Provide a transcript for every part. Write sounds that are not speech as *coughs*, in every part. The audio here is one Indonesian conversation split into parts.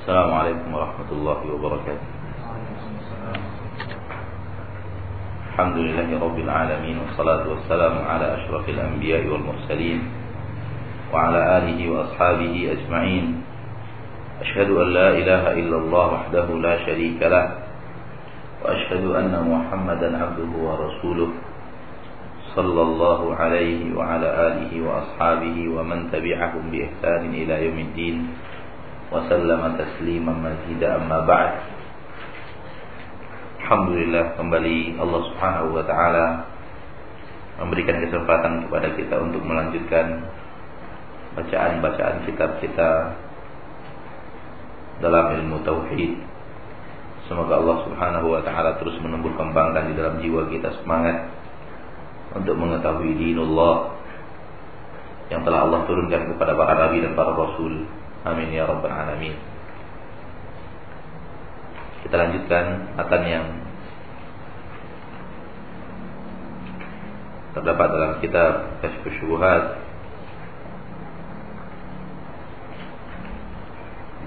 السلام عليكم ورحمة الله وبركاته. الحمد لله رب العالمين والصلاة والسلام على أشرف الأنبياء والمرسلين وعلى آله وأصحابه أجمعين. أشهد أن لا إله إلا الله وحده لا شريك له وأشهد أن محمدا عبده ورسوله صلى الله عليه وعلى آله وأصحابه ومن تبعهم بإحسان إلى يوم الدين. وسلم تسليما مزيدا أما بعد Alhamdulillah kembali Allah Subhanahu wa taala memberikan kesempatan kepada kita untuk melanjutkan bacaan-bacaan kitab kita dalam ilmu tauhid. Semoga Allah Subhanahu wa taala terus menumbuh kembangkan di dalam jiwa kita semangat untuk mengetahui dinullah yang telah Allah turunkan kepada para nabi dan para rasul. Amin ya rabbal alamin. Kita lanjutkan matan yang terdapat dalam kitab Kashfus Syubuhat.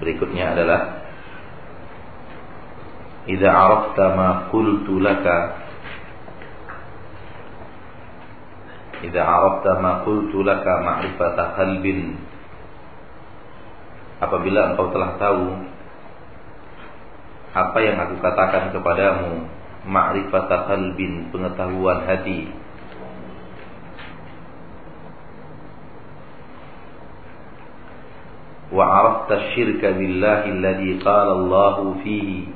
Berikutnya adalah Idza arafta ma qultu laka Idza arafta ma qultu laka ma'rifata qalbin Apabila engkau telah tahu apa yang aku katakan kepadamu ma'rifata qalbin pengetahuan hati wa arafta syirka billahi alladhi qala Allah fihi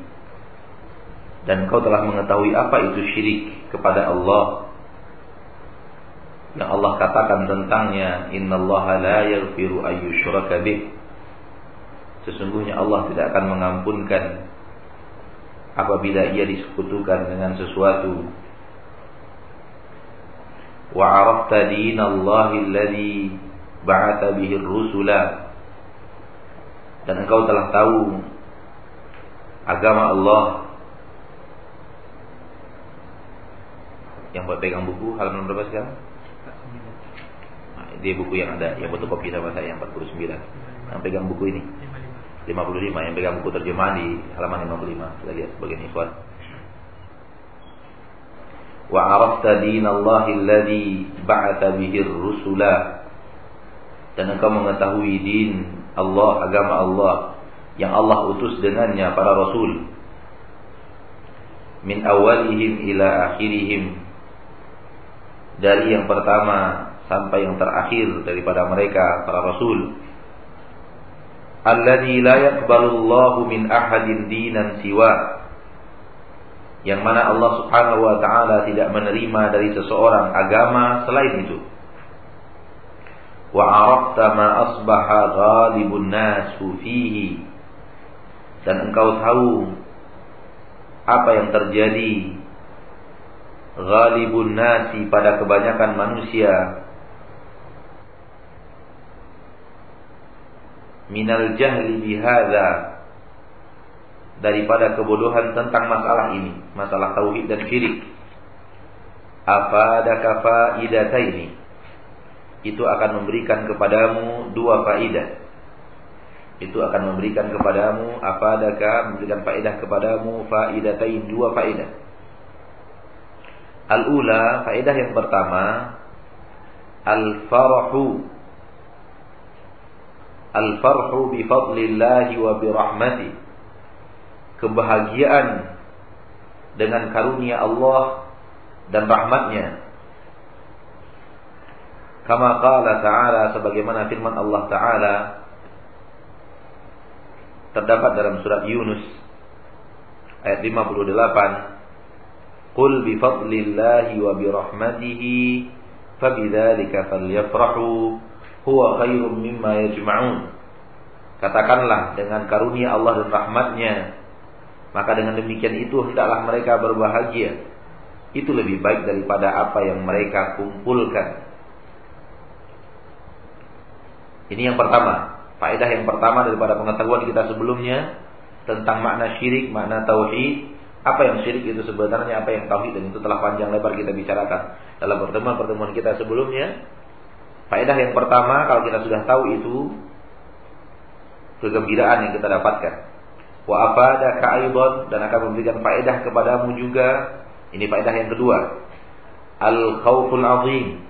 dan kau telah mengetahui apa itu syirik kepada Allah yang Allah katakan tentangnya innallaha la yaghfiru ayyushraka bih sesungguhnya Allah tidak akan mengampunkan apabila ia disekutukan dengan sesuatu. Wa arafta dinallahi alladhi ba'atha bihi rusula dan engkau telah tahu agama Allah yang buat pegang buku halaman berapa sekarang? Nah, dia buku yang ada yang fotokopi sama saya yang 49 yang pegang buku ini 55 yang pegang buku terjemahan di halaman 55 kita lihat sebagian ikhwan. Wa arafta dinallahi alladhi ba'atha bihi rusula. Dan engkau mengetahui din Allah, agama Allah yang Allah utus dengannya para rasul. Min awalihim ila akhirihim. Dari yang pertama sampai yang terakhir daripada mereka para rasul alladzi la yaqbalu Allahu min ahadin dinan siwa. Yang mana Allah Subhanahu wa taala tidak menerima dari seseorang agama selain itu. Wa arafta ma asbaha ghalibun nasu fihi. Dan engkau tahu apa yang terjadi. Ghalibun nasi pada kebanyakan manusia minal jahli bihadza daripada kebodohan tentang masalah ini masalah tauhid dan syirik afadaka faidataini itu akan memberikan kepadamu dua faidah. Itu akan memberikan kepadamu apa adakah memberikan faedah kepadamu faidatain dua faedah. Al-ula faedah yang pertama al-farahu al-farhu bi fadlillahi wa bi rahmati. Kebahagiaan dengan karunia Allah dan rahmatnya. Kama qala ta'ala sebagaimana firman Allah Ta'ala terdapat dalam surat Yunus ayat 58 Qul bi fadlillahi wa bi rahmatihi fabidzalika falyafrahu huwa khairum mimma yajma'un Katakanlah dengan karunia Allah dan rahmatnya maka dengan demikian itu hendaklah mereka berbahagia itu lebih baik daripada apa yang mereka kumpulkan ini yang pertama. Faedah yang pertama daripada pengetahuan kita sebelumnya tentang makna syirik, makna tauhid, apa yang syirik itu sebenarnya, apa yang tauhid dan itu telah panjang lebar kita bicarakan dalam pertemuan-pertemuan kita sebelumnya. Faedah yang pertama kalau kita sudah tahu itu kegembiraan yang kita dapatkan. Wa afadaka aidan dan akan memberikan faedah kepadamu juga. Ini faedah yang kedua. Al khauful azim.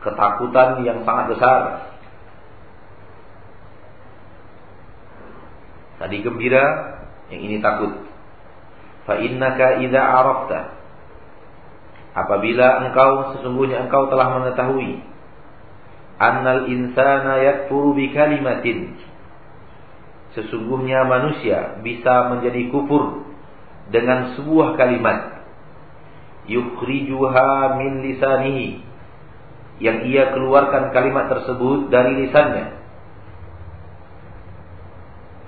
Ketakutan yang sangat besar. Tadi gembira, yang ini takut. Fa innaka idza arafta apabila engkau sesungguhnya engkau telah mengetahui annal insana yakfuru bi kalimatin. Sesungguhnya manusia bisa menjadi kufur dengan sebuah kalimat. Yukhrijuha min lisanihi. Yang ia keluarkan kalimat tersebut dari lisannya.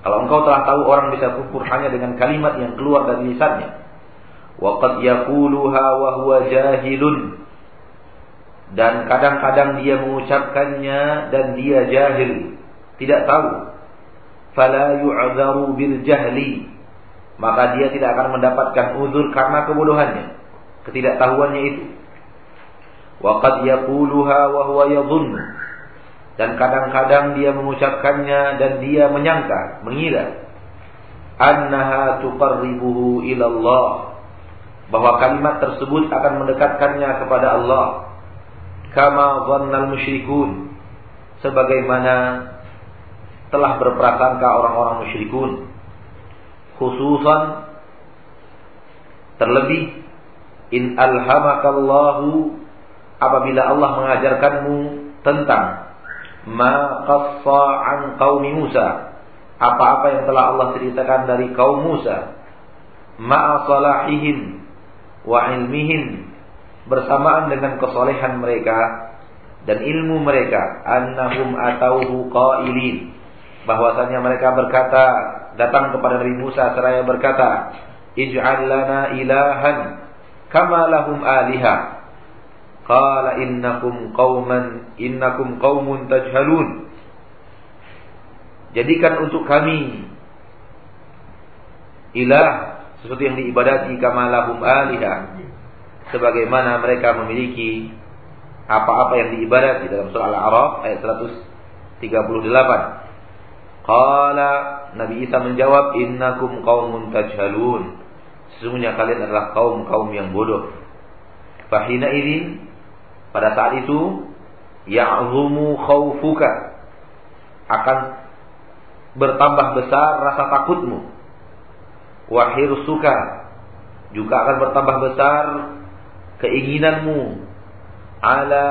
Kalau engkau telah tahu orang bisa kufur hanya dengan kalimat yang keluar dari lisannya. Waqad yaquluha wa huwa jahilun. Dan kadang-kadang dia mengucapkannya dan dia jahil, tidak tahu. Fala yu'dharu bil jahli. Maka dia tidak akan mendapatkan uzur karena kebodohannya, ketidaktahuannya itu. Waqad yaquluha wa huwa yadhunnu. Dan kadang-kadang dia mengucapkannya dan dia menyangka, mengira annaha tuqarribuhu ila Allah bahwa kalimat tersebut akan mendekatkannya kepada Allah kama dhannal musyrikun. Sebagaimana telah berprasangka orang-orang musyrikun. Khususan terlebih in alhamakallahu apabila Allah mengajarkanmu tentang ma qassa an qaumi Musa apa-apa yang telah Allah ceritakan dari kaum Musa ma'a salahihim wa ilmihim bersamaan dengan kesolehan mereka dan ilmu mereka annahum atauhu qailin. Bahwasanya mereka berkata datang kepada Nabi Musa seraya berkata ij'al lana ilahan kama lahum aliha. Qala innakum qauman innakum qaumun tajhalun. Jadikan untuk kami ilah sesuatu yang diibadati kamalahum aliha sebagaimana mereka memiliki apa-apa yang diibadati dalam surah Al-A'raf ayat 138 Qala Nabi Isa menjawab innakum qaumun tajhalun. Sesungguhnya kalian adalah kaum-kaum yang bodoh. Fahina ini pada saat itu ya'zumu khaufuka akan bertambah besar rasa takutmu. Wahir suka juga akan bertambah besar keinginanmu ala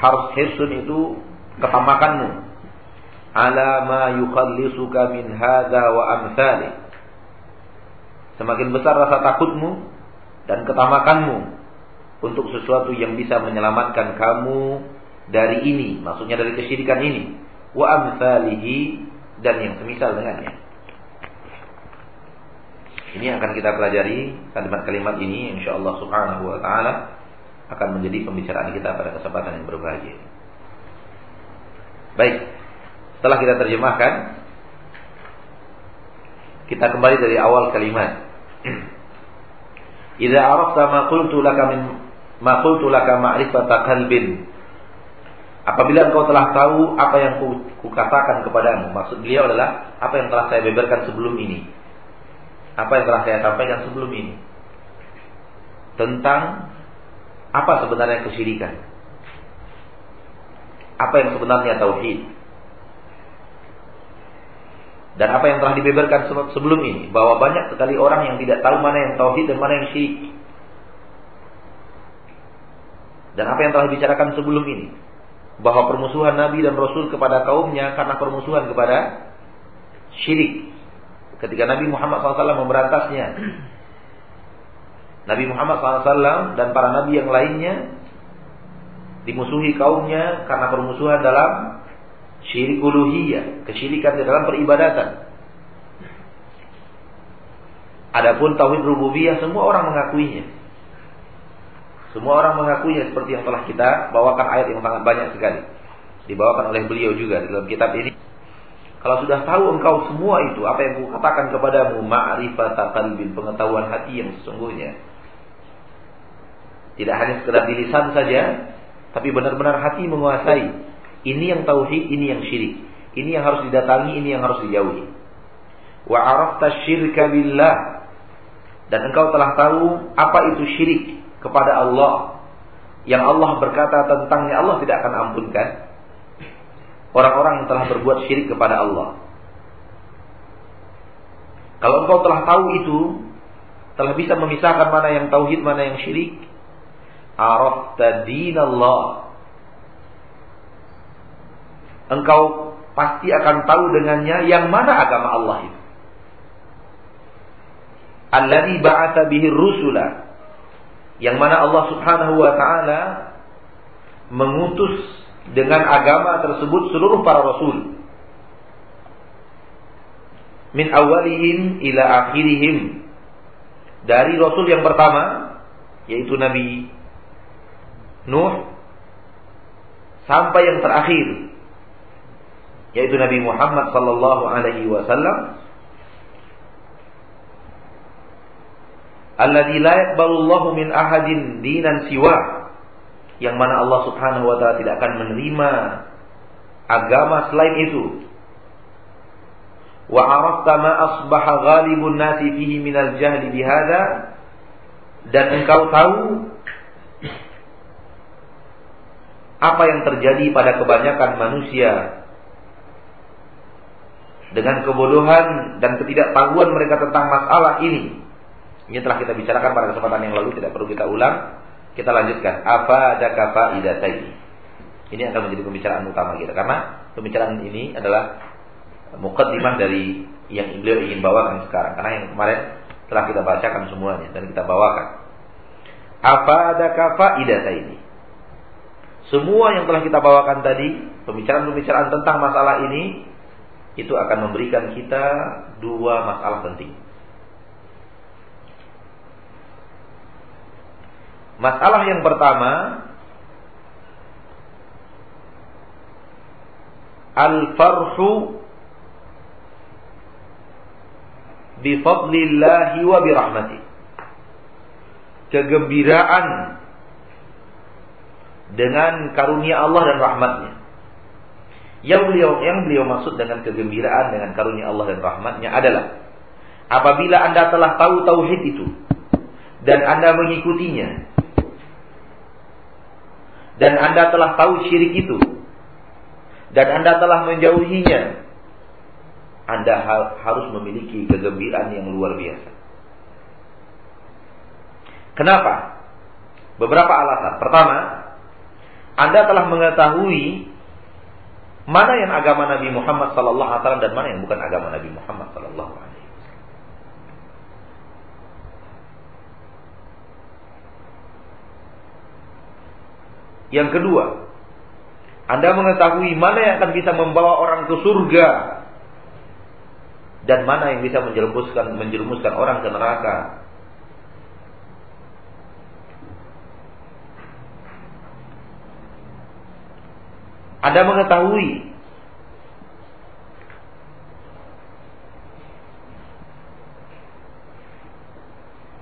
harus hirsun itu ketamakanmu. Ala ma yukhallisuka min hadha wa amthali. Semakin besar rasa takutmu dan ketamakanmu untuk sesuatu yang bisa menyelamatkan kamu dari ini maksudnya dari kesyirikan ini. Wa amthalihi dan yang semisal dengannya ini yang akan kita pelajari kalimat-kalimat ini insyaallah subhanahu wa taala akan menjadi pembicaraan kita pada kesempatan yang berbahagia. Baik. Setelah kita terjemahkan kita kembali dari awal kalimat. *clears throat* Idza arafta ma qultu laka min ma qultu laka ma'rifata qalbin. Apabila engkau telah tahu apa yang ku, katakan kepadamu, maksud beliau adalah apa yang telah saya beberkan sebelum ini apa yang telah saya sampaikan sebelum ini tentang apa sebenarnya kesyirikan. Apa yang sebenarnya tauhid. Dan apa yang telah dibeberkan sebelum ini bahwa banyak sekali orang yang tidak tahu mana yang tauhid dan mana yang syirik. Dan apa yang telah dibicarakan sebelum ini bahwa permusuhan Nabi dan Rasul kepada kaumnya karena permusuhan kepada syirik ketika Nabi Muhammad SAW memberantasnya. Nabi Muhammad SAW dan para nabi yang lainnya dimusuhi kaumnya karena permusuhan dalam syirik uluhiyah, kesyirikan di dalam peribadatan. Adapun tauhid rububiyah semua orang mengakuinya. Semua orang mengakuinya seperti yang telah kita bawakan ayat yang sangat banyak sekali. Dibawakan oleh beliau juga dalam kitab ini. Kalau sudah tahu engkau semua itu, apa yang kukatakan kepadamu, ma'rifat qalbin, pengetahuan hati yang sesungguhnya. Tidak hanya sekedar di lisan saja, tapi benar-benar hati menguasai. Ini yang tauhid, ini yang syirik. Ini yang harus didatangi, ini yang harus dijauhi. Wa arafta syirka billah. Dan engkau telah tahu apa itu syirik kepada Allah. Yang Allah berkata tentangnya Allah tidak akan ampunkan. Orang-orang yang telah berbuat syirik kepada Allah. Kalau engkau telah tahu itu, telah bisa memisahkan mana yang tauhid, mana yang syirik, arafta dinallah. Engkau pasti akan tahu dengannya yang mana agama Allah itu. Alladhi ba'atha bihi rusula. Yang mana Allah Subhanahu wa taala mengutus dengan agama tersebut seluruh para rasul. Min awalihim ila akhirihim. Dari rasul yang pertama yaitu Nabi Nuh sampai yang terakhir yaitu Nabi Muhammad sallallahu alaihi wasallam alladzi la yaqbalullahu min ahadin dinan siwa yang mana Allah Subhanahu wa taala tidak akan menerima agama selain itu wa arafta ma asbaha ghalibun nasi fihi minal jahli bihada dan engkau tahu apa yang terjadi pada kebanyakan manusia dengan kebodohan dan ketidaktahuan mereka tentang masalah ini. Ini telah kita bicarakan pada kesempatan yang lalu, tidak perlu kita ulang. Kita lanjutkan. Apa ada kata ini? Ini akan menjadi pembicaraan utama kita karena pembicaraan ini adalah mukaddimah dari yang beliau ingin bawakan sekarang. Karena yang kemarin telah kita bacakan semuanya dan kita bawakan. Apa ada kata ini? Semua yang telah kita bawakan tadi, pembicaraan-pembicaraan tentang masalah ini, itu akan memberikan kita dua masalah penting. Masalah yang pertama, al-farhu bi fadlillahi wa bi rahmati. Kegembiraan dengan karunia Allah dan rahmatnya. Yang beliau yang beliau maksud dengan kegembiraan dengan karunia Allah dan rahmatnya adalah apabila Anda telah tahu tauhid itu dan Anda mengikutinya dan Anda telah tahu syirik itu dan Anda telah menjauhinya Anda harus memiliki kegembiraan yang luar biasa. Kenapa? Beberapa alasan. Pertama, anda telah mengetahui mana yang agama Nabi Muhammad sallallahu alaihi wasallam dan mana yang bukan agama Nabi Muhammad sallallahu alaihi Yang kedua, Anda mengetahui mana yang akan bisa membawa orang ke surga dan mana yang bisa menjerumuskan menjerumuskan orang ke neraka. Anda mengetahui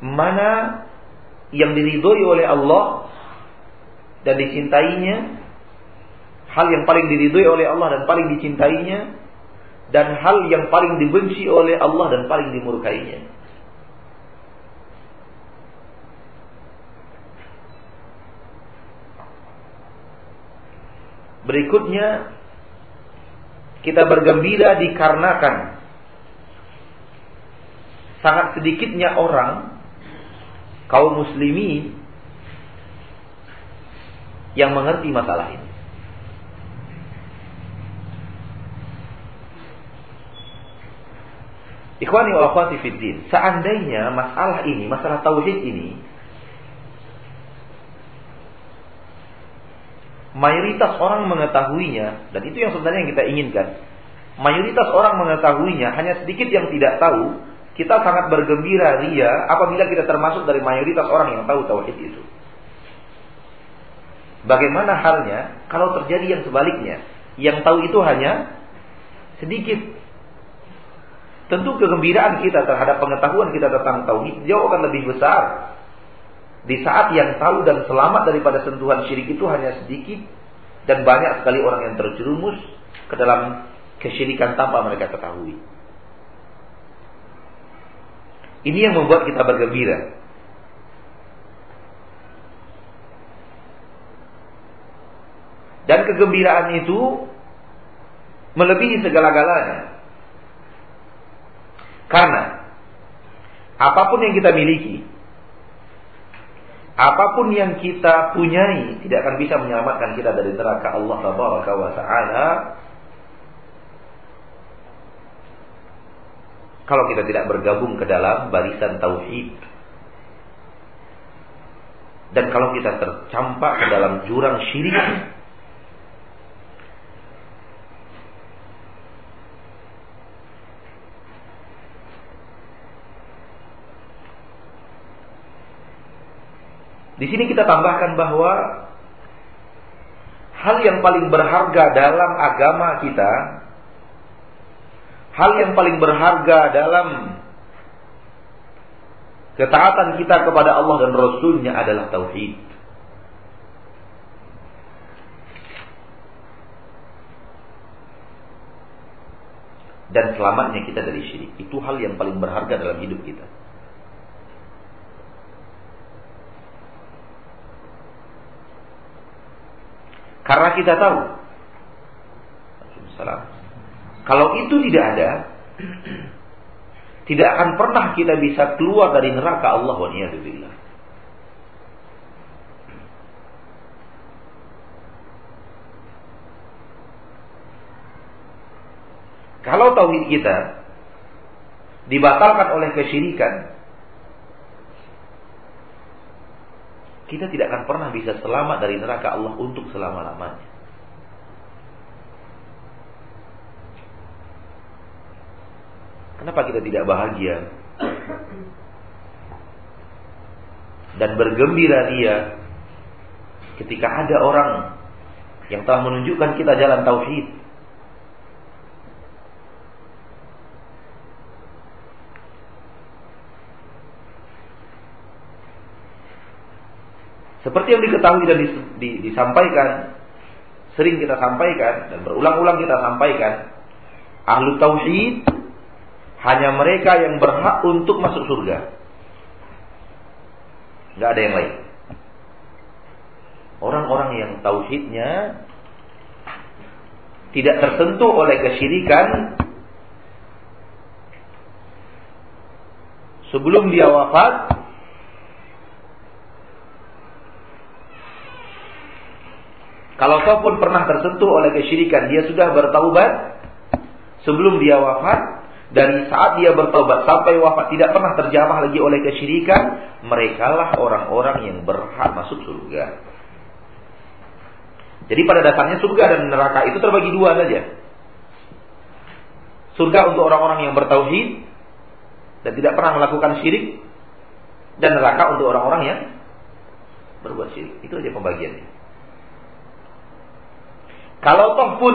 mana yang diridhoi oleh Allah dan dicintainya, hal yang paling diridhoi oleh Allah dan paling dicintainya, dan hal yang paling dibenci oleh Allah dan paling dimurkainya. Berikutnya kita bergembira dikarenakan sangat sedikitnya orang kaum muslimi yang mengerti masalah ini. Ikhwani wa akhwati fiddin, seandainya masalah ini, masalah tauhid ini mayoritas orang mengetahuinya dan itu yang sebenarnya yang kita inginkan. Mayoritas orang mengetahuinya, hanya sedikit yang tidak tahu. Kita sangat bergembira ria apabila kita termasuk dari mayoritas orang yang tahu tauhid itu. Bagaimana halnya kalau terjadi yang sebaliknya? Yang tahu itu hanya sedikit. Tentu kegembiraan kita terhadap pengetahuan kita tentang tauhid jauh akan lebih besar di saat yang tahu dan selamat daripada sentuhan syirik itu hanya sedikit dan banyak sekali orang yang terjerumus ke dalam kesyirikan tanpa mereka ketahui. Ini yang membuat kita bergembira. Dan kegembiraan itu melebihi segala-galanya. Karena apa pun yang kita miliki, apa pun yang kita punyai tidak akan bisa menyelamatkan kita dari neraka Allah Taala wa taala kalau kita tidak bergabung ke dalam barisan tauhid. Dan kalau kita tercampak ke dalam jurang syirik, Di sini kita tambahkan bahwa hal yang paling berharga dalam agama kita, hal yang paling berharga dalam ketaatan kita kepada Allah dan Rasulnya adalah tauhid. Dan selamatnya kita dari syirik. Itu hal yang paling berharga dalam hidup kita. Karena kita tahu. Kalau itu tidak ada, tidak akan pernah kita bisa keluar dari neraka Allah wa. Kalau tauhid kita dibatalkan oleh kesyirikan, kita tidak akan pernah bisa selamat dari neraka Allah untuk selama-lamanya. Kenapa kita tidak bahagia dan bergembira dia ketika ada orang yang telah menunjukkan kita jalan tauhid Seperti yang diketahui dan dis, di, disampaikan, sering kita sampaikan dan berulang-ulang kita sampaikan, ahlu tauhid hanya mereka yang berhak untuk masuk surga. Gak ada yang lain. Orang-orang yang tauhidnya tidak tersentuh oleh kesyirikan sebelum dia wafat Kalau kau pun pernah tersentuh oleh kesyirikan, dia sudah bertaubat sebelum dia wafat. Dari saat dia bertaubat sampai wafat tidak pernah terjamah lagi oleh kesyirikan, merekalah orang-orang yang berhak masuk surga. Jadi pada dasarnya surga dan neraka itu terbagi dua saja. Surga untuk orang-orang yang bertauhid dan tidak pernah melakukan syirik dan neraka untuk orang-orang yang berbuat syirik. Itu saja pembagiannya. Kalau toh pun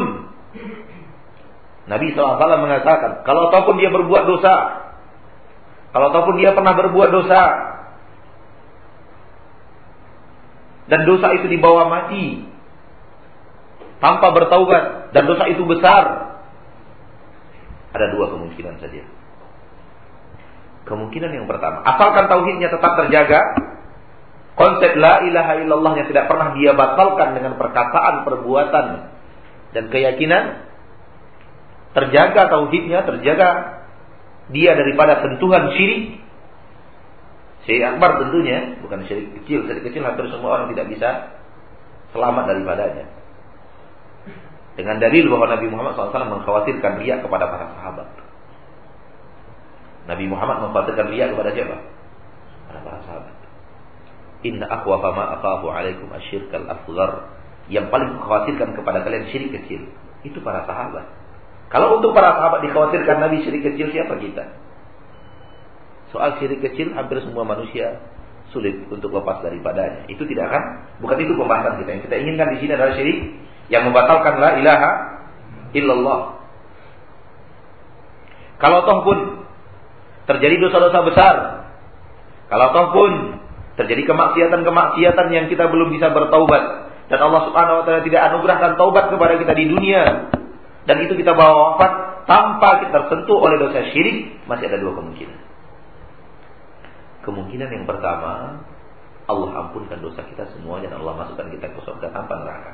Nabi SAW mengatakan, kalau toh pun dia berbuat dosa, kalau toh pun dia pernah berbuat dosa, dan dosa itu dibawa mati tanpa bertaubat dan dosa itu besar, ada dua kemungkinan saja. Kemungkinan yang pertama, asalkan tauhidnya tetap terjaga, konsep la ilaha illallahnya tidak pernah dia batalkan dengan perkataan, perbuatan, dan keyakinan terjaga tauhidnya, terjaga dia daripada sentuhan syirik. Syirik akbar tentunya, bukan syirik kecil. Syirik kecil hampir semua orang tidak bisa selamat daripadanya. Dengan dalil bahwa Nabi Muhammad SAW mengkhawatirkan riak kepada para sahabat. Nabi Muhammad mengkhawatirkan riak kepada siapa? Para para sahabat. Inna akhwafa ma alaikum asyirkal asghar yang paling mengkhawatirkan kepada kalian syirik kecil. Itu para sahabat. Kalau untuk para sahabat dikhawatirkan Nabi syirik kecil, siapa kita? Soal syirik kecil, hampir semua manusia sulit untuk lepas daripadanya. Itu tidak akan, bukan itu pembahasan kita. Yang kita inginkan di sini adalah syirik yang membatalkan la ilaha illallah. Kalau toh pun terjadi dosa-dosa besar, kalau toh pun terjadi kemaksiatan-kemaksiatan yang kita belum bisa bertaubat, dan Allah Subhanahu wa taala tidak anugerahkan taubat kepada kita di dunia, dan itu kita bawa wafat tanpa kita tersentuh oleh dosa syirik, masih ada dua kemungkinan. Kemungkinan yang pertama, Allah ampunkan dosa kita semuanya dan Allah masukkan kita ke surga tanpa neraka.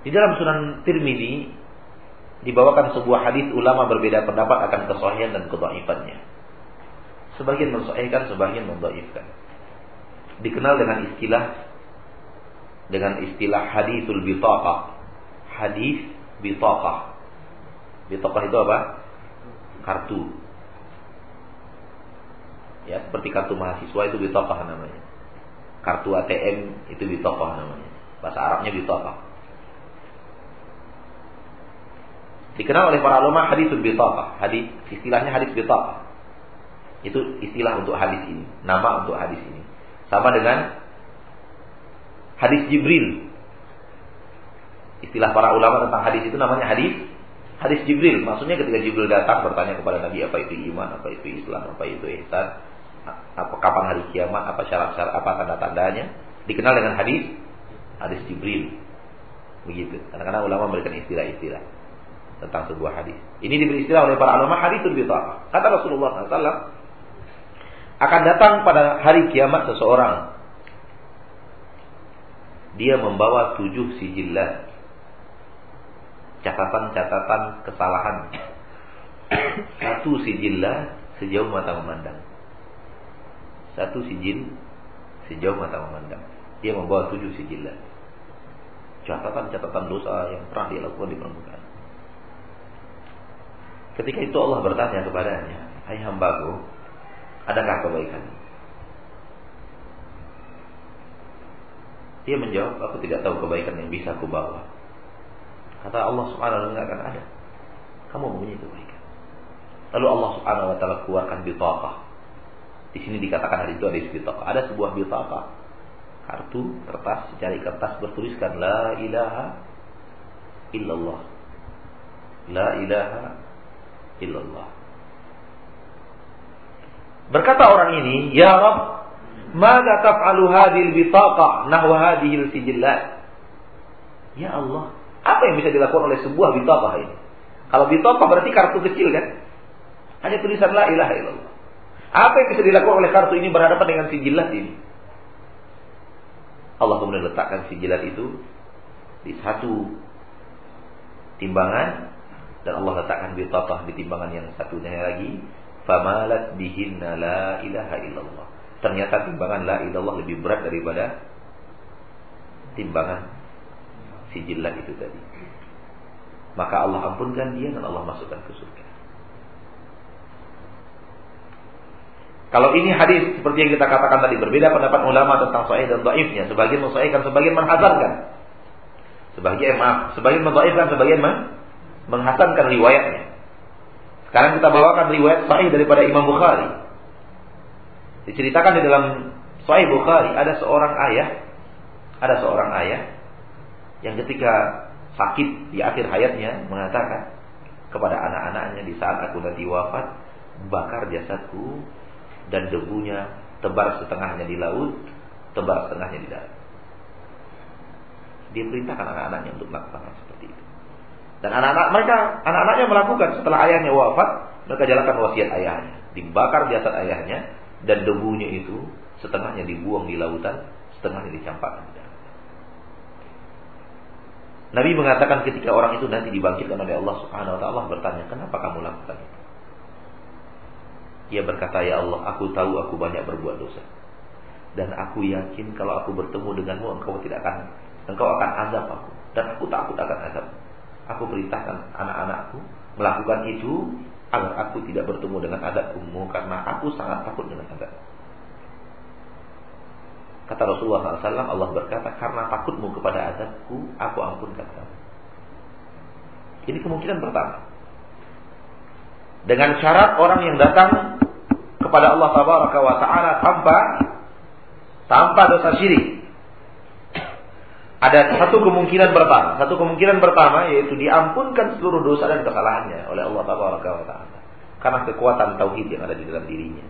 Di dalam Sunan Tirmidzi dibawakan sebuah hadis ulama berbeda pendapat akan kesahihan dan kedhaifannya. Sebagian mensahihkan, sebagian mendhaifkan. Dikenal dengan istilah dengan istilah hadisul bitaqah. Hadis bitaqah. Bitaqah itu apa? Kartu. Ya, seperti kartu mahasiswa itu bitaqah namanya. Kartu ATM itu bitaqah namanya. Bahasa Arabnya bitaqah. Dikenal oleh para ulama hadis bitaqah. Hadis istilahnya hadis bitaqah. Itu istilah untuk hadis ini, nama untuk hadis ini. Sama dengan hadis Jibril. Istilah para ulama tentang hadis itu namanya hadis hadis Jibril. Maksudnya ketika Jibril datang bertanya kepada Nabi apa itu iman, apa itu Islam, apa itu ihsan, apa kapan hari kiamat, apa syarat-syarat, apa tanda-tandanya, dikenal dengan hadis hadis Jibril. Begitu. Karena ulama memberikan istilah-istilah tentang sebuah hadis. Ini diberi istilah oleh para ulama hadisul bitaqah. Kata Rasulullah SAW, akan datang pada hari kiamat seseorang. Dia membawa tujuh sijillah. Catatan-catatan kesalahan. *coughs* Satu sijillah sejauh mata memandang. Satu sijil sejauh mata memandang. Dia membawa tujuh sijillah. Catatan-catatan dosa yang pernah dia lakukan di permukaan. Ketika itu Allah bertanya kepadanya, Hai hambaku, adakah kebaikan? Dia menjawab, aku tidak tahu kebaikan yang bisa aku bawa. Kata Allah subhanahu wa ta'ala, akan ada. Kamu mempunyai kebaikan. Lalu Allah subhanahu wa ta'ala keluarkan bitaqah. Di sini dikatakan hari itu ada bitaqah. Ada sebuah bitaqah. Kartu, kertas, secari kertas bertuliskan La ilaha illallah. La ilaha illallah. Berkata orang ini, "Ya Rabb, mada taf'alu hadhil bitaqah nahwa hadhil sijillat?" Ya Allah, apa yang bisa dilakukan oleh sebuah bitaqah ini? Kalau bitaqah berarti kartu kecil kan? Hanya tulisan la ilaha illallah. Apa yang bisa dilakukan oleh kartu ini berhadapan dengan sijillat ini? Allah kemudian letakkan sijilat itu di satu timbangan dan Allah letakkan bitatah di timbangan yang satunya lagi famalat bihinna la ilaha illallah ternyata timbangan la ilallah lebih berat daripada timbangan sijillah itu tadi maka Allah ampunkan dia dan Allah masukkan ke surga Kalau ini hadis seperti yang kita katakan tadi berbeda pendapat ulama tentang sahih dan dhaifnya. Sebagian mensahihkan, sebagian menghasankan. Sebagian maaf, sebagian mendhaifkan, sebagian menghasankan riwayatnya. Sekarang kita bawakan riwayat sahih daripada Imam Bukhari. Diceritakan di dalam Sahih Bukhari ada seorang ayah, ada seorang ayah yang ketika sakit di akhir hayatnya mengatakan kepada anak-anaknya di saat aku nanti wafat, bakar jasadku dan debunya tebar setengahnya di laut, tebar setengahnya di darat. Dia perintahkan anak-anaknya untuk melakukan itu. Dan anak-anak mereka, anak-anaknya melakukan setelah ayahnya wafat, mereka jalankan wasiat ayahnya. Dibakar jasad ayahnya dan debunya itu setengahnya dibuang di lautan, setengahnya dicampakkan. Nabi mengatakan ketika orang itu nanti dibangkitkan oleh Allah Subhanahu wa taala bertanya, "Kenapa kamu lakukan itu?" Ia berkata, "Ya Allah, aku tahu aku banyak berbuat dosa. Dan aku yakin kalau aku bertemu denganmu engkau tidak akan engkau akan azab aku dan aku takut akan azab." Aku perintahkan anak-anakku melakukan itu agar aku tidak bertemu dengan adabmu karena aku sangat takut dengan adab. Kata Rasulullah SAW, Allah berkata, karena takutmu kepada adabku, aku ampunkan kamu. Ini kemungkinan pertama. Dengan syarat orang yang datang kepada Allah Taala tanpa tanpa dosa syirik. Ada satu kemungkinan pertama, satu kemungkinan pertama yaitu diampunkan seluruh dosa dan kesalahannya oleh Allah Taala karena kekuatan tauhid yang ada di dalam dirinya.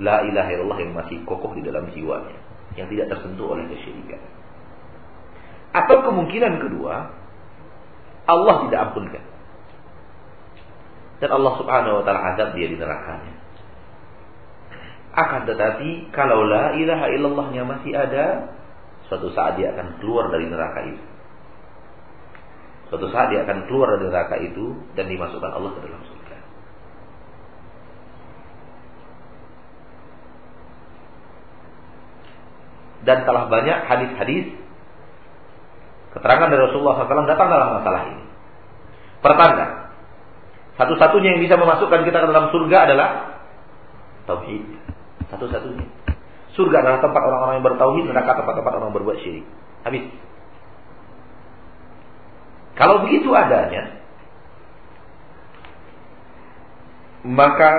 La ilaha illallah yang masih kokoh di dalam jiwanya, yang tidak tersentuh oleh kesyirikan. Atau kemungkinan kedua, Allah tidak ampunkan. Dan Allah subhanahu wa ta'ala azab dia di nerakanya. Akan tetapi, kalau la ilaha illallahnya masih ada, suatu saat dia akan keluar dari neraka itu. Suatu saat dia akan keluar dari neraka itu dan dimasukkan Allah ke dalam surga. Dan telah banyak hadis-hadis keterangan dari Rasulullah SAW datang dalam masalah ini. Pertanda, satu-satunya yang bisa memasukkan kita ke dalam surga adalah tauhid. Satu-satunya. Surga adalah tempat orang-orang yang bertauhid, neraka tempat-tempat orang berbuat syirik. Habis. Kalau begitu adanya, maka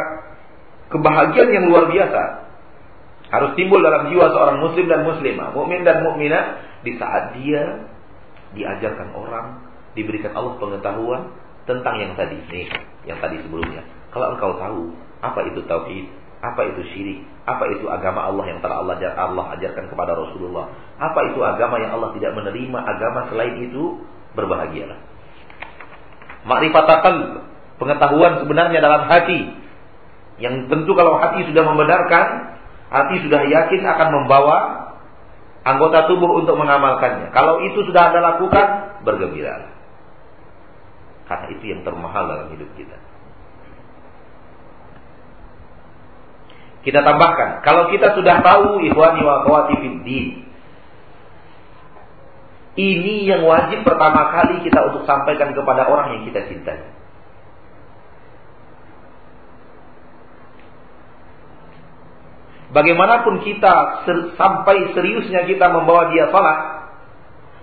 kebahagiaan yang luar biasa harus timbul dalam jiwa seorang muslim dan muslimah, mukmin dan mukminah di saat dia diajarkan orang, diberikan Allah pengetahuan tentang yang tadi nih, yang tadi sebelumnya. Kalau engkau tahu apa itu tauhid, apa itu syirik, apa itu agama Allah yang telah Allah Allah ajarkan kepada Rasulullah, apa itu agama yang Allah tidak menerima, agama selain itu, berbahagialah. Makrifat akal, pengetahuan sebenarnya dalam hati. Yang tentu kalau hati sudah membenarkan, hati sudah yakin akan membawa anggota tubuh untuk mengamalkannya. Kalau itu sudah Anda lakukan, bergembira. Karena itu yang termahal dalam hidup kita. Kita tambahkan, kalau kita sudah tahu ikhwani wa akhwati fiddin, ini yang wajib pertama kali kita untuk sampaikan kepada orang yang kita cintai. Bagaimanapun kita ser sampai seriusnya kita membawa dia salat,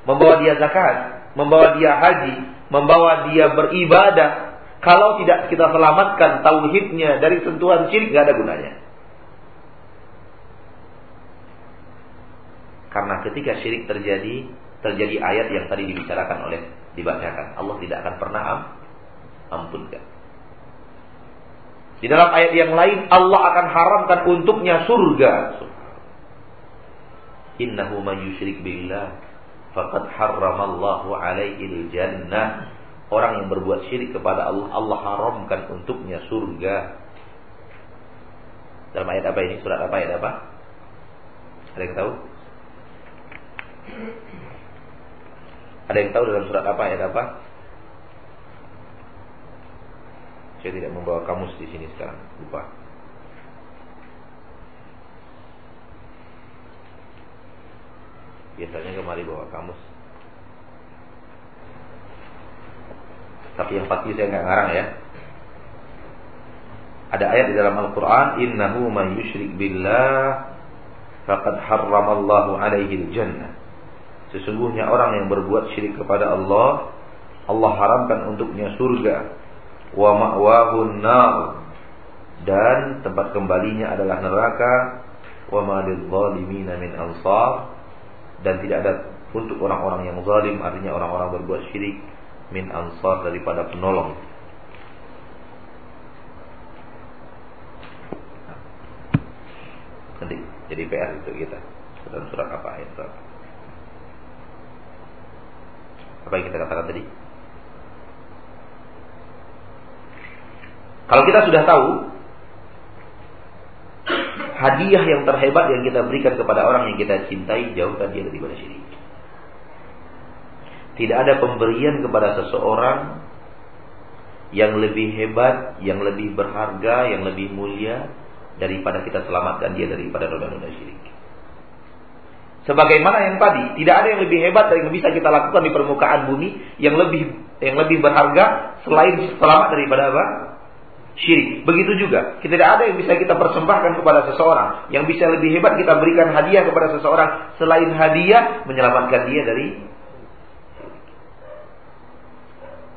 membawa dia zakat, membawa dia haji, membawa dia beribadah, kalau tidak kita selamatkan tauhidnya dari sentuhan syirik gak ada gunanya. Karena ketika syirik terjadi, terjadi ayat yang tadi dibicarakan oleh dibacakan. Allah tidak akan pernah am, ampunkan. Di dalam ayat yang lain Allah akan haramkan untuknya surga. Innahu man yusyrik billah faqad harramallahu alaihi jannah. Orang yang berbuat syirik kepada Allah, Allah haramkan untuknya surga. Dalam ayat apa ini? Surat apa ayat apa? Ada yang tahu? Ada yang tahu dalam surat apa ayat apa? Saya tidak membawa kamus di sini sekarang, lupa. Biasanya kemari bawa kamus. Tapi yang pasti saya nggak ngarang ya. Ada ayat di dalam Al-Quran, Innahu man yushrik billah, faqad harramallahu alaihi jannah. Sesungguhnya orang yang berbuat syirik kepada Allah, Allah haramkan untuknya surga. Wa ma'wahun nar. Dan tempat kembalinya adalah neraka. Wa ma min ansar. Dan tidak ada untuk orang-orang yang zalim, artinya orang-orang berbuat syirik min ansar daripada penolong. Nanti jadi PR itu kita. Dalam surat apa ayat berapa? Apa yang kita katakan tadi? Kalau kita sudah tahu hadiah yang terhebat yang kita berikan kepada orang yang kita cintai jauhkan dia daripada syirik. Tidak ada pemberian kepada seseorang yang lebih hebat, yang lebih berharga, yang lebih mulia daripada kita selamatkan dia daripada noda-noda syirik. Sebagaimana yang tadi, tidak ada yang lebih hebat dari yang bisa kita lakukan di permukaan bumi yang lebih yang lebih berharga selain selamat daripada apa? Syirik. Begitu juga, kita tidak ada yang bisa kita persembahkan kepada seseorang yang bisa lebih hebat kita berikan hadiah kepada seseorang selain hadiah menyelamatkan dia dari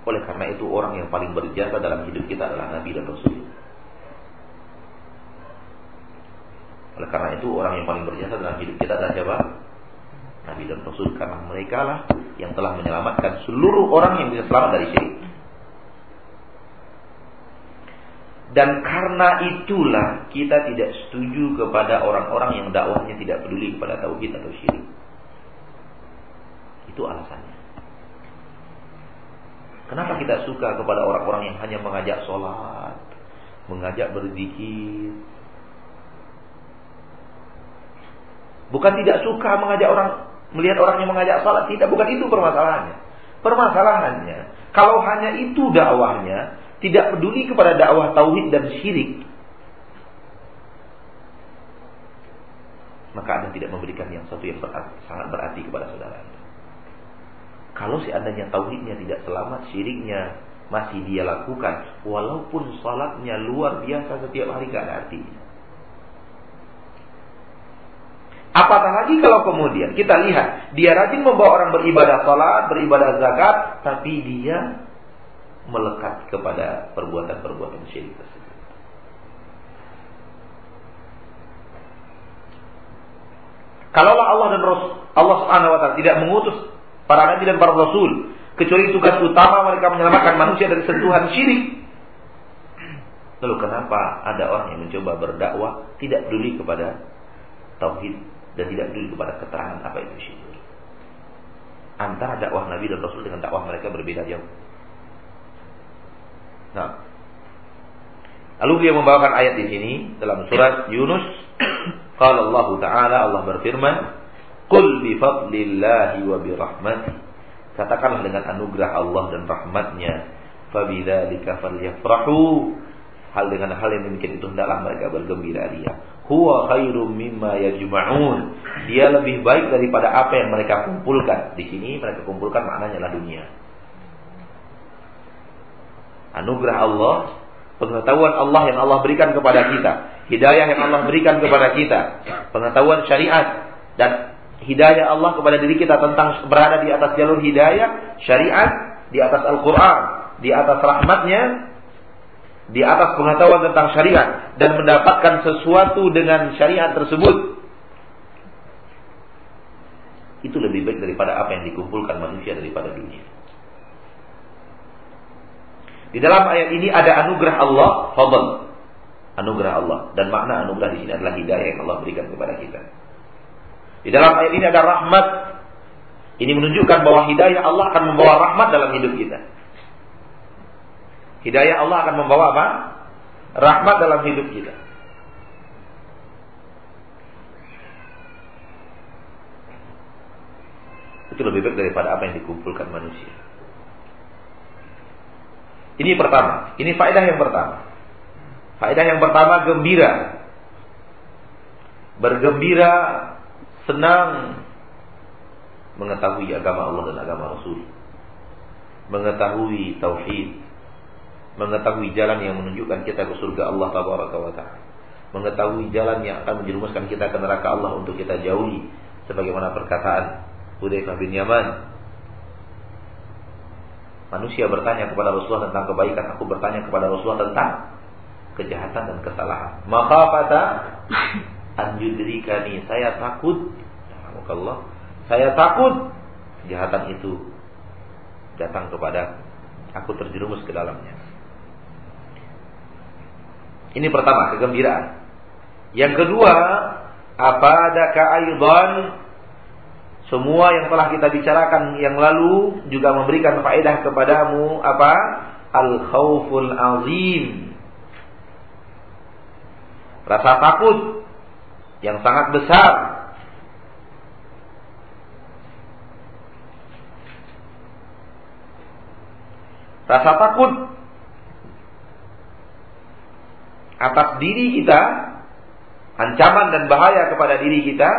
oleh karena itu orang yang paling berjasa dalam hidup kita adalah Nabi dan Rasul. Oleh karena itu orang yang paling berjasa dalam hidup kita adalah siapa? Nabi dan Rasul karena mereka lah yang telah menyelamatkan seluruh orang yang bisa selamat dari syirik. Dan karena itulah kita tidak setuju kepada orang-orang yang dakwahnya tidak peduli kepada tauhid atau syirik. Itu alasannya. Kenapa kita suka kepada orang-orang yang hanya mengajak sholat, mengajak berzikir? Bukan tidak suka mengajak orang melihat orang yang mengajak sholat, tidak. Bukan itu permasalahannya. Permasalahannya, kalau hanya itu dakwahnya, tidak peduli kepada dakwah tauhid dan syirik, maka Anda tidak memberikan yang satu yang berarti, sangat berarti kepada saudara Anda. Kalau seandainya tauhidnya tidak selamat, syiriknya masih dia lakukan, walaupun salatnya luar biasa setiap hari gak ada artinya. Apatah lagi kalau kemudian kita lihat dia rajin membawa orang beribadah salat, beribadah zakat, tapi dia melekat kepada perbuatan-perbuatan syirik tersebut. Kalaulah Allah dan Rasul Allah Subhanahu wa taala tidak mengutus para nabi dan para rasul kecuali tugas utama mereka menyelamatkan manusia dari sentuhan syirik. Lalu kenapa ada orang yang mencoba berdakwah tidak peduli kepada tauhid dan tidak peduli kepada keterangan apa itu syirik? Antara dakwah Nabi dan Rasul dengan dakwah mereka berbeda jauh. Nah, lalu dia membawakan ayat di sini dalam surat Yunus. Kalau Allah Taala Allah berfirman, Qul bi fadlillahi wa bi rahmati. Katakanlah dengan anugerah Allah dan rahmatnya. Fabidzalika falyafrahu. Hal dengan hal yang demikian itu hendaklah mereka bergembira ria. Huwa khairum mimma yajma'un. Dia lebih baik daripada apa yang mereka kumpulkan. Di sini mereka kumpulkan maknanya adalah dunia. Anugerah Allah, pengetahuan Allah yang Allah berikan kepada kita, hidayah yang Allah berikan kepada kita, pengetahuan syariat dan hidayah Allah kepada diri kita tentang berada di atas jalur hidayah, syariat, di atas Al-Quran, di atas rahmatnya, di atas pengetahuan tentang syariat, dan mendapatkan sesuatu dengan syariat tersebut. Itu lebih baik daripada apa yang dikumpulkan manusia daripada dunia. Di dalam ayat ini ada anugerah Allah, fadl. Anugerah Allah. Dan makna anugerah di sini adalah hidayah yang Allah berikan kepada kita. Di dalam ayat ini ada rahmat. Ini menunjukkan bahwa hidayah Allah akan membawa rahmat dalam hidup kita. Hidayah Allah akan membawa apa? Rahmat dalam hidup kita. Itu lebih baik daripada apa yang dikumpulkan manusia. Ini pertama. Ini faedah yang pertama. Faedah yang pertama gembira. Bergembira senang mengetahui agama Allah dan agama Rasul. Mengetahui tauhid. Mengetahui jalan yang menunjukkan kita ke surga Allah tabaraka wa taala. Mengetahui jalan yang akan menjerumuskan kita ke neraka Allah untuk kita jauhi sebagaimana perkataan Hudzaifah bin Yaman. Manusia bertanya kepada Rasulullah tentang kebaikan, aku bertanya kepada Rasulullah tentang kejahatan dan kesalahan. Maka pada anjudrikani saya takut. Allah saya takut. Kejahatan itu datang kepada aku terjerumus ke dalamnya ini pertama kegembiraan. Yang kedua apa ada aidan semua yang telah kita bicarakan yang lalu juga memberikan faedah kepadamu apa? Al khauful azim. Rasa takut yang sangat besar. Rasa takut atas diri kita, ancaman dan bahaya kepada diri kita,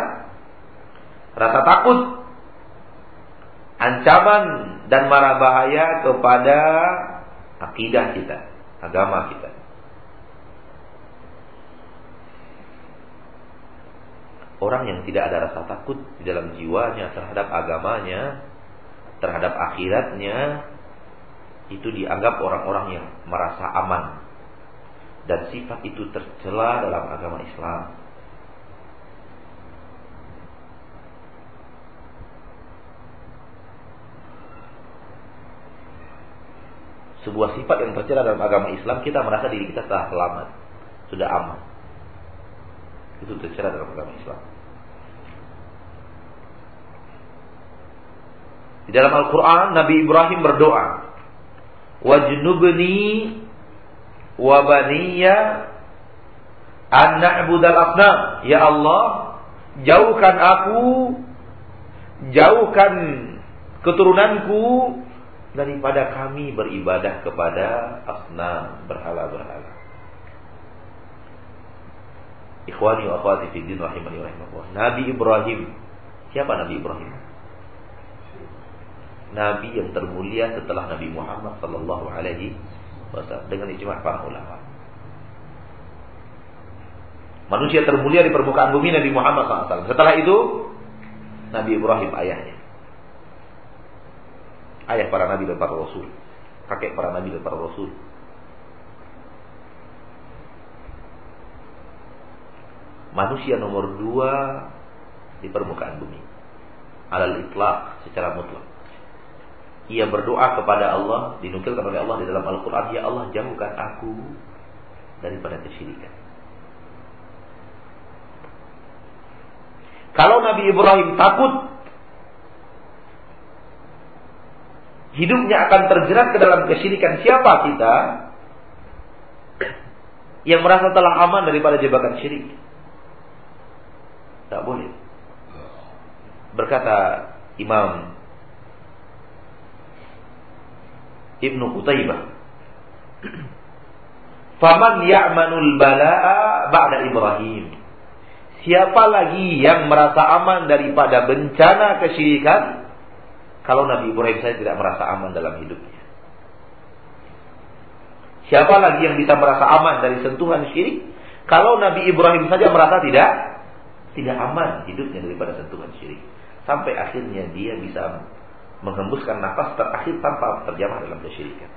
rasa takut, ancaman dan marah bahaya kepada akidah kita, agama kita. orang yang tidak ada rasa takut di dalam jiwanya terhadap agamanya, terhadap akhiratnya, itu dianggap orang-orang yang merasa aman. Dan sifat itu tercela dalam agama Islam. Sebuah sifat yang tercela dalam agama Islam, kita merasa diri kita telah selamat, sudah aman. Itu tercela dalam agama Islam. Di dalam Al-Quran Nabi Ibrahim berdoa. Wajnubni wabaniya an na'budal asnam. Ya Allah, jauhkan aku, jauhkan keturunanku daripada kami beribadah kepada asnam, berhala-berhala. Ikhwani wa akhwati fi din rahimani wa Nabi Ibrahim. Siapa Nabi Ibrahim? Nabi yang termulia setelah Nabi Muhammad sallallahu alaihi dengan ijma' para ulama. Manusia termulia di permukaan bumi Nabi Muhammad SAW. Setelah itu Nabi Ibrahim ayahnya. Ayah para nabi dan para rasul. Kakek para nabi dan para rasul. manusia nomor dua di permukaan bumi. Alal itlaq secara mutlak. Ia berdoa kepada Allah, dinukilkan oleh Allah di dalam Al-Quran, Ya Allah jauhkan aku daripada kesyirikan. Kalau Nabi Ibrahim takut hidupnya akan terjerat ke dalam kesyirikan, siapa kita yang merasa telah aman daripada jebakan syirik? Tak boleh. Berkata Imam Ibnu Qutaibah Faman ya'manul bala'a ba'da Ibrahim Siapa lagi yang merasa aman daripada bencana kesyirikan kalau Nabi Ibrahim saya tidak merasa aman dalam hidupnya? Siapa lagi yang bisa merasa aman dari sentuhan syirik kalau Nabi Ibrahim saja merasa tidak tidak aman hidupnya daripada sentuhan syirik. Sampai akhirnya dia bisa menghembuskan nafas terakhir tanpa terjamah dalam kesyirikan.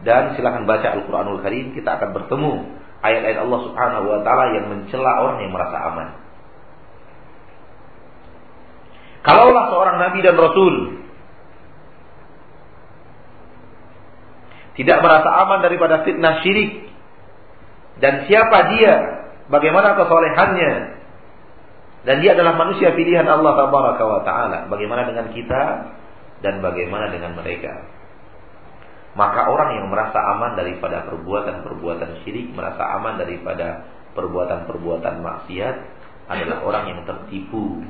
Dan silahkan baca Al-Quranul Karim, kita akan bertemu ayat-ayat Allah Subhanahu wa taala yang mencela orang yang merasa aman. Kalaulah seorang nabi dan rasul tidak merasa aman daripada fitnah syirik dan siapa dia bagaimana kesolehannya dan dia adalah manusia pilihan Allah tabaraka wa taala. Bagaimana dengan kita dan bagaimana dengan mereka? Maka orang yang merasa aman daripada perbuatan-perbuatan syirik, merasa aman daripada perbuatan-perbuatan maksiat adalah orang yang tertipu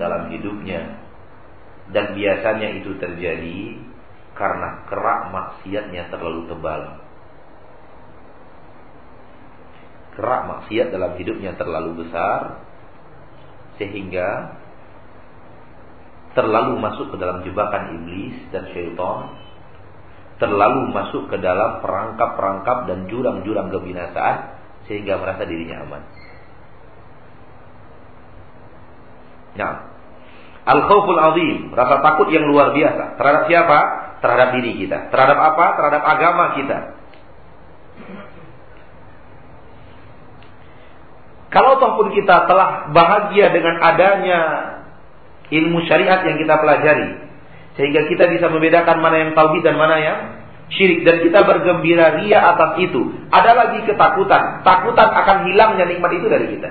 dalam hidupnya. Dan biasanya itu terjadi karena kerak maksiatnya terlalu tebal. kerak maksiat dalam hidupnya terlalu besar sehingga terlalu masuk ke dalam jebakan iblis dan syaitan terlalu masuk ke dalam perangkap-perangkap dan jurang-jurang kebinasaan sehingga merasa dirinya aman. Nah, al-khauful azim, rasa takut yang luar biasa terhadap siapa? Terhadap diri kita. Terhadap apa? Terhadap agama kita. Kalau ataupun kita telah bahagia dengan adanya ilmu syariat yang kita pelajari, sehingga kita bisa membedakan mana yang tauhid dan mana yang syirik dan kita bergembira ria atas itu. Ada lagi ketakutan, takutan akan hilangnya nikmat itu dari kita.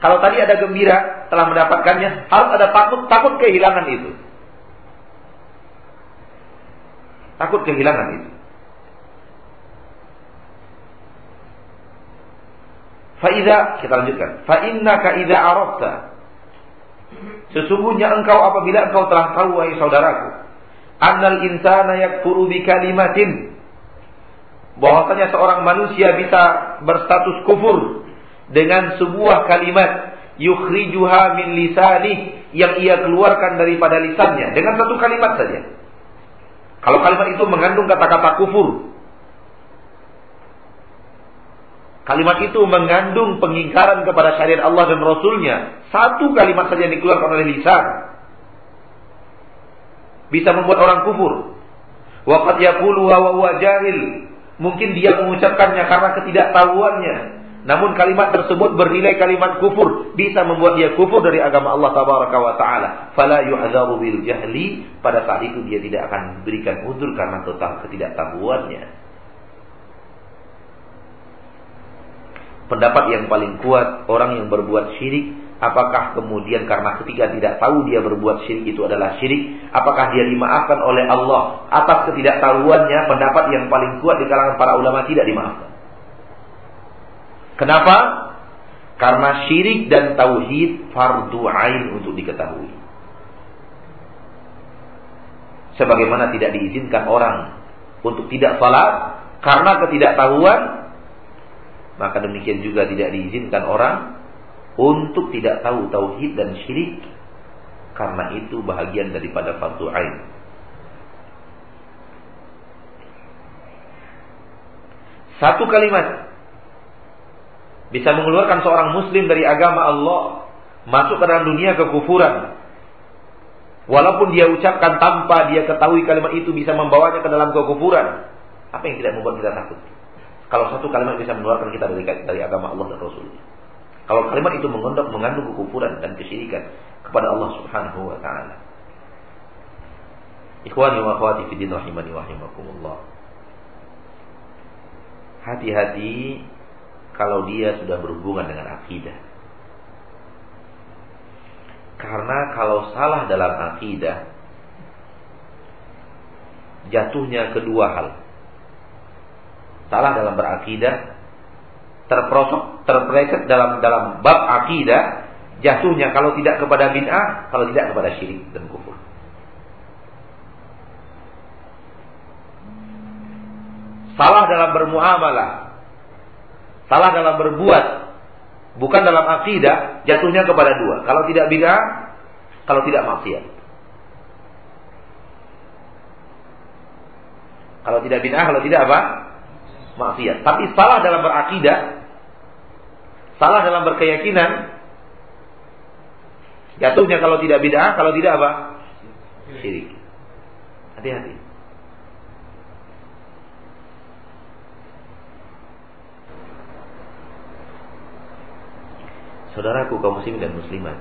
Kalau tadi ada gembira telah mendapatkannya, harus ada takut takut kehilangan itu. Takut kehilangan itu. Faidah kita lanjutkan. Fa innaka idza Sesungguhnya engkau apabila engkau telah tahu wahai saudaraku, annal insana yakfuru bi kalimatin bahwasanya seorang manusia bisa berstatus kufur dengan sebuah kalimat yukhrijuha min lisani yang ia keluarkan daripada lisannya dengan satu kalimat saja. Kalau kalimat itu mengandung kata-kata kufur, Kalimat itu mengandung pengingkaran kepada syariat Allah dan Rasulnya. Satu kalimat saja yang dikeluarkan oleh lisan. Bisa membuat orang kufur. Waqad yaqulu wa huwa jahil. Mungkin dia mengucapkannya karena ketidaktahuannya. Namun kalimat tersebut bernilai kalimat kufur. Bisa membuat dia kufur dari agama Allah tabaraka wa ta'ala. Fala yu'adhabu bil jahli. Pada saat itu dia tidak akan berikan udur karena total ketidaktahuannya. Pendapat yang paling kuat orang yang berbuat syirik Apakah kemudian karena ketika tidak tahu dia berbuat syirik itu adalah syirik? Apakah dia dimaafkan oleh Allah atas ketidaktahuannya? Pendapat yang paling kuat di kalangan para ulama tidak dimaafkan. Kenapa? Karena syirik dan tauhid fardu ain untuk diketahui. Sebagaimana tidak diizinkan orang untuk tidak salat karena ketidaktahuan, maka demikian juga tidak diizinkan orang untuk tidak tahu tauhid dan syirik karena itu bahagian daripada fardu ain. Satu kalimat bisa mengeluarkan seorang muslim dari agama Allah masuk ke dalam dunia kekufuran. Walaupun dia ucapkan tanpa dia ketahui kalimat itu bisa membawanya ke dalam kekufuran. Apa yang tidak membuat kita takut? Kalau satu kalimat bisa mengeluarkan kita dari dari agama Allah dan Rasul. Kalau kalimat itu mengandung mengandung kekufuran dan kesyirikan kepada Allah Subhanahu wa taala. Ikhwani wa akhwati fi rahimani wa rahimakumullah. Hati-hati kalau dia sudah berhubungan dengan akidah. Karena kalau salah dalam akidah, jatuhnya kedua hal. Salah dalam berakidah, terprosok, terpeleset dalam dalam bab akidah, jatuhnya kalau tidak kepada bid'ah, kalau tidak kepada syirik dan kufur. Salah dalam bermuamalah, Salah dalam berbuat, bukan dalam akidah, jatuhnya kepada dua. Kalau tidak bid'ah, kalau tidak maksiat. Kalau tidak bid'ah, kalau tidak apa? Maksiat. Tapi salah dalam berakidah, salah dalam berkeyakinan, jatuhnya kalau tidak bid'ah, kalau tidak apa? Syirik. Hati-hati. Saudaraku kaum muslim dan muslimat,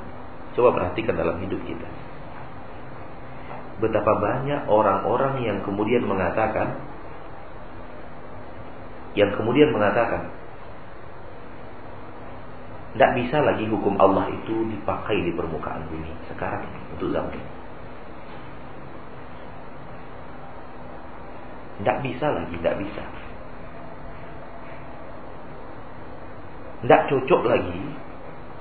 coba perhatikan dalam hidup kita. Betapa banyak orang-orang yang kemudian mengatakan yang kemudian mengatakan tidak bisa lagi hukum Allah itu dipakai di permukaan bumi sekarang untuk zaman ini. Tidak bisa lagi, tidak bisa. Tidak cocok lagi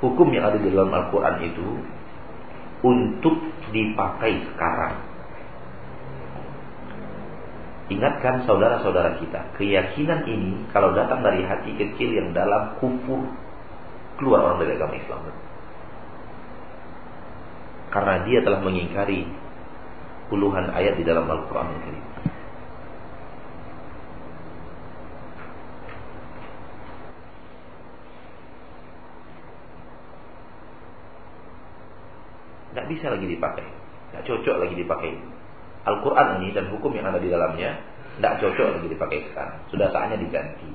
hukum yang ada di dalam Al-Quran itu untuk dipakai sekarang. Ingatkan saudara-saudara kita, keyakinan ini kalau datang dari hati kecil yang dalam kufur, keluar orang dari agama Islam. Karena dia telah mengingkari puluhan ayat di dalam Al-Quran ini. Tidak bisa lagi dipakai. Tidak cocok lagi dipakai. Al-Quran ini dan hukum yang ada di dalamnya tidak cocok lagi dipakai sekarang. Sudah saatnya diganti.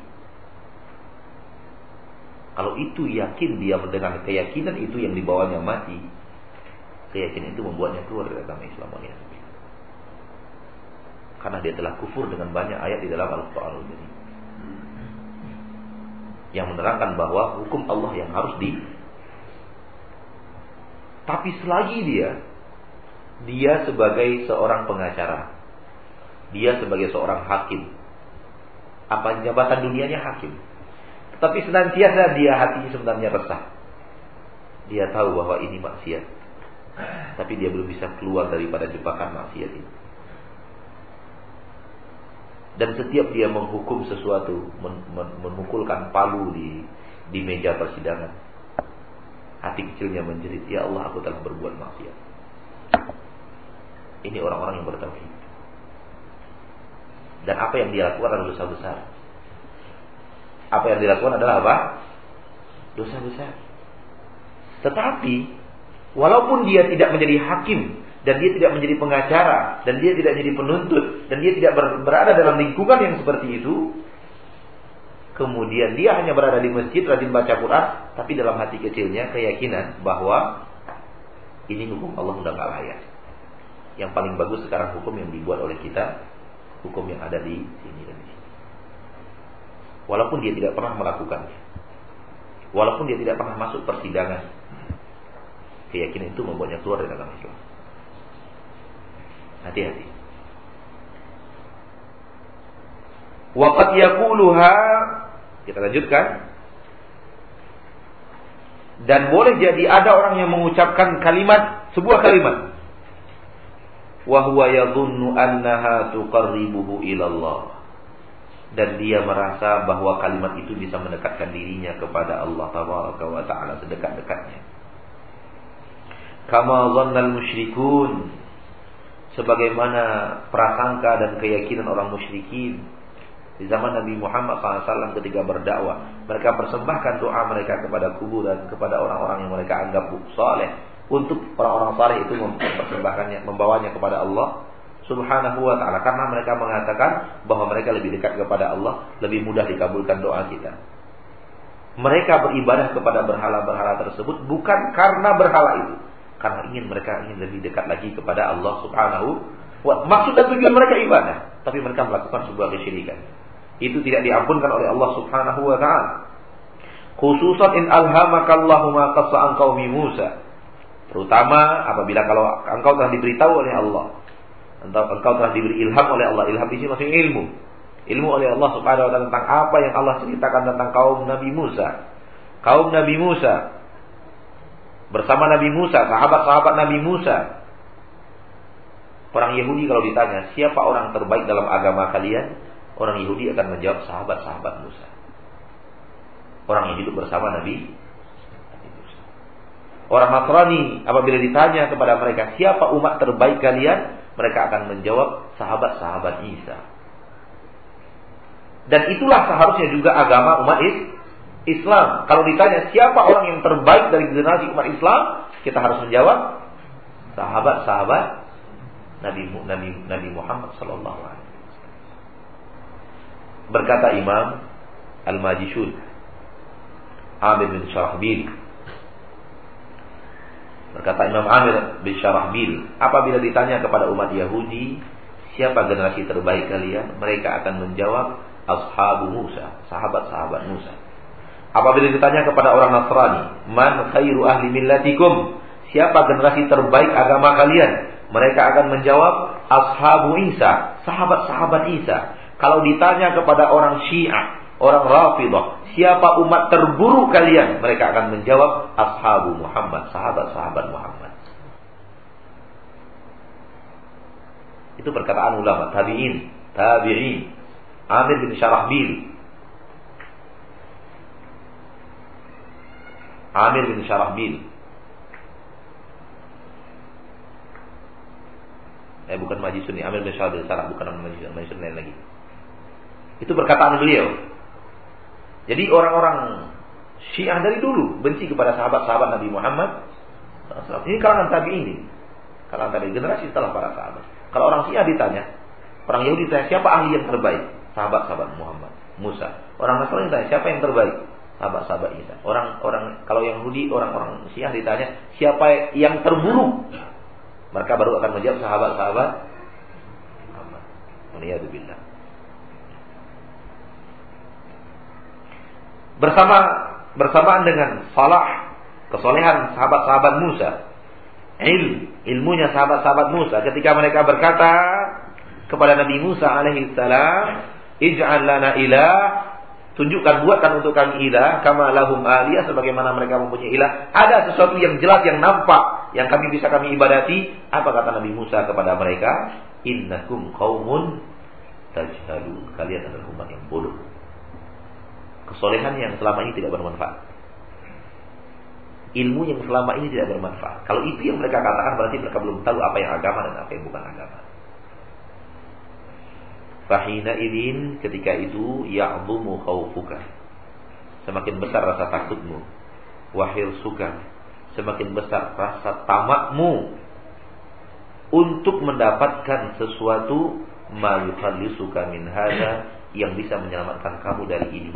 Kalau itu yakin dia dengan keyakinan itu yang dibawanya mati, keyakinan itu membuatnya keluar dari agama Islam. Karena dia telah kufur dengan banyak ayat di dalam Al-Quran ini. Yang menerangkan bahwa hukum Allah yang harus di tapi selagi dia dia sebagai seorang pengacara, dia sebagai seorang hakim. Apa jabatan dunianya hakim. Tetapi senantiasa dia hatinya sebenarnya resah. Dia tahu bahwa ini maksiat. Tapi dia belum bisa keluar daripada jebakan maksiat ini. Dan setiap dia menghukum sesuatu, memukulkan palu di di meja persidangan, Hati kecilnya menjerit, Ya Allah aku telah berbuat maksiat. Ini orang-orang yang bertauhid. Dan apa yang dia lakukan adalah dosa besar. Apa yang dilakukan adalah apa? Dosa besar. Tetapi walaupun dia tidak menjadi hakim dan dia tidak menjadi pengacara dan dia tidak menjadi penuntut dan dia tidak berada dalam lingkungan yang seperti itu, kemudian dia hanya berada di masjid rajin baca Quran, tapi dalam hati kecilnya keyakinan bahwa ini hukum Allah sudah nggak layak. Yang paling bagus sekarang hukum yang dibuat oleh kita, hukum yang ada di sini dan di sini. Walaupun dia tidak pernah melakukannya. Walaupun dia tidak pernah masuk persidangan. Keyakinan itu membuatnya keluar dari dalam Islam. Hati-hati. Waqat yakuluha kita lanjutkan. Dan boleh jadi ada orang yang mengucapkan kalimat sebuah kalimat wa huwa yadhunnu annaha tuqarribuhu ilallah. Dan dia merasa bahwa kalimat itu bisa mendekatkan dirinya kepada Allah tabaraka wa taala sedekat-dekatnya. Kama dhannal musyrikun. Sebagaimana prasangka dan keyakinan orang musyrikin di zaman Nabi Muhammad SAW ketika berdakwah mereka persembahkan doa mereka kepada kubur dan kepada orang-orang yang mereka anggap saleh untuk orang-orang saleh itu mempersembahkannya, membawanya kepada Allah Subhanahu wa taala karena mereka mengatakan bahwa mereka lebih dekat kepada Allah, lebih mudah dikabulkan doa kita. Mereka beribadah kepada berhala-berhala tersebut bukan karena berhala itu, karena ingin mereka ingin lebih dekat lagi kepada Allah Subhanahu wa maksud dan tujuan mereka ibadah, tapi mereka melakukan sebuah kesyirikan. Itu tidak diampunkan oleh Allah Subhanahu wa taala. Khususan in alhamakallahu ma qassa qaumi Musa Terutama apabila kalau engkau telah diberitahu oleh Allah. Entah engkau telah diberi ilham oleh Allah. Ilham di sini maksudnya ilmu. Ilmu oleh Allah subhanahu wa ta'ala tentang apa yang Allah ceritakan tentang kaum Nabi Musa. Kaum Nabi Musa. Bersama Nabi Musa, sahabat-sahabat Nabi Musa. Orang Yahudi kalau ditanya, siapa orang terbaik dalam agama kalian? Orang Yahudi akan menjawab sahabat-sahabat Musa. Orang yang hidup bersama Nabi Orang Nasrani apabila ditanya kepada mereka siapa umat terbaik kalian, mereka akan menjawab sahabat-sahabat Isa. Dan itulah seharusnya juga agama umat Islam. Kalau ditanya siapa orang yang terbaik dari generasi umat Islam, kita harus menjawab sahabat-sahabat Nabi Nabi Nabi Muhammad sallallahu alaihi Berkata Imam Al-Majishun Amir bin Syarahbil Berkata Imam Amir bin Syarahbil, apabila ditanya kepada umat Yahudi, siapa generasi terbaik kalian? Mereka akan menjawab, Ashabu Musa, sahabat-sahabat Musa. Apabila ditanya kepada orang Nasrani, Man khairu ahli millatikum? Siapa generasi terbaik agama kalian? Mereka akan menjawab, Ashabu Isa, sahabat-sahabat Isa. Kalau ditanya kepada orang Syiah, orang Rafidah, siapa umat terburuk kalian? Mereka akan menjawab ashabu Muhammad, sahabat-sahabat Muhammad. Itu perkataan ulama tabi'in, tabi'in. Amir bin Syarahbil. Amir bin Syarahbil. Eh bukan Majisun Amir bin Syarahbil salah, bukan Majisun, Majisun lain lagi. Itu perkataan beliau. Jadi orang-orang Syiah dari dulu benci kepada sahabat-sahabat Nabi Muhammad. Ini kalangan tabi ini, kalangan tabi generasi setelah para sahabat. Kalau orang Syiah ditanya, orang Yahudi ditanya siapa ahli yang terbaik? Sahabat-sahabat Muhammad, Musa. Orang Nasrani ditanya siapa yang terbaik? Sahabat-sahabat Isa. Orang-orang kalau yang Yahudi, orang-orang Syiah ditanya siapa yang terburuk? Mereka baru akan menjawab sahabat-sahabat Muhammad. Waliyadzubillah. Bersama bersamaan dengan salah kesolehan sahabat-sahabat Musa. Il ilmunya sahabat-sahabat Musa. Ketika mereka berkata kepada Nabi Musa alaihi salam ij'al lana ilah. Tunjukkan buatkan untuk kami ilah kama lahum aliyah sebagaimana mereka mempunyai ilah. Ada sesuatu yang jelas yang nampak yang kami bisa kami ibadati. Apa kata Nabi Musa kepada mereka? Innakum qaumun tajhalun. Kalian adalah umat yang bodoh kesolehan yang selama ini tidak bermanfaat. Ilmu yang selama ini tidak bermanfaat. Kalau itu yang mereka katakan berarti mereka belum tahu apa yang agama dan apa yang bukan agama. Fahina idin ketika itu ya'zumu khawfuka. Semakin besar rasa takutmu. Wahil suka. Semakin besar rasa tamakmu. Untuk mendapatkan sesuatu ma yukhallisuka min hada yang bisa menyelamatkan kamu dari ini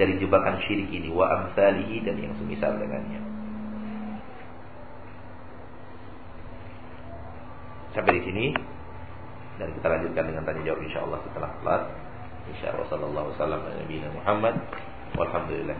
dari jebakan syirik ini wa amsalihi dan yang semisal dengannya. Sampai di sini dan kita lanjutkan dengan tanya jawab insyaallah setelah salat. Insyaallah sallallahu alaihi wasallam Nabi Muhammad walhamdulillah.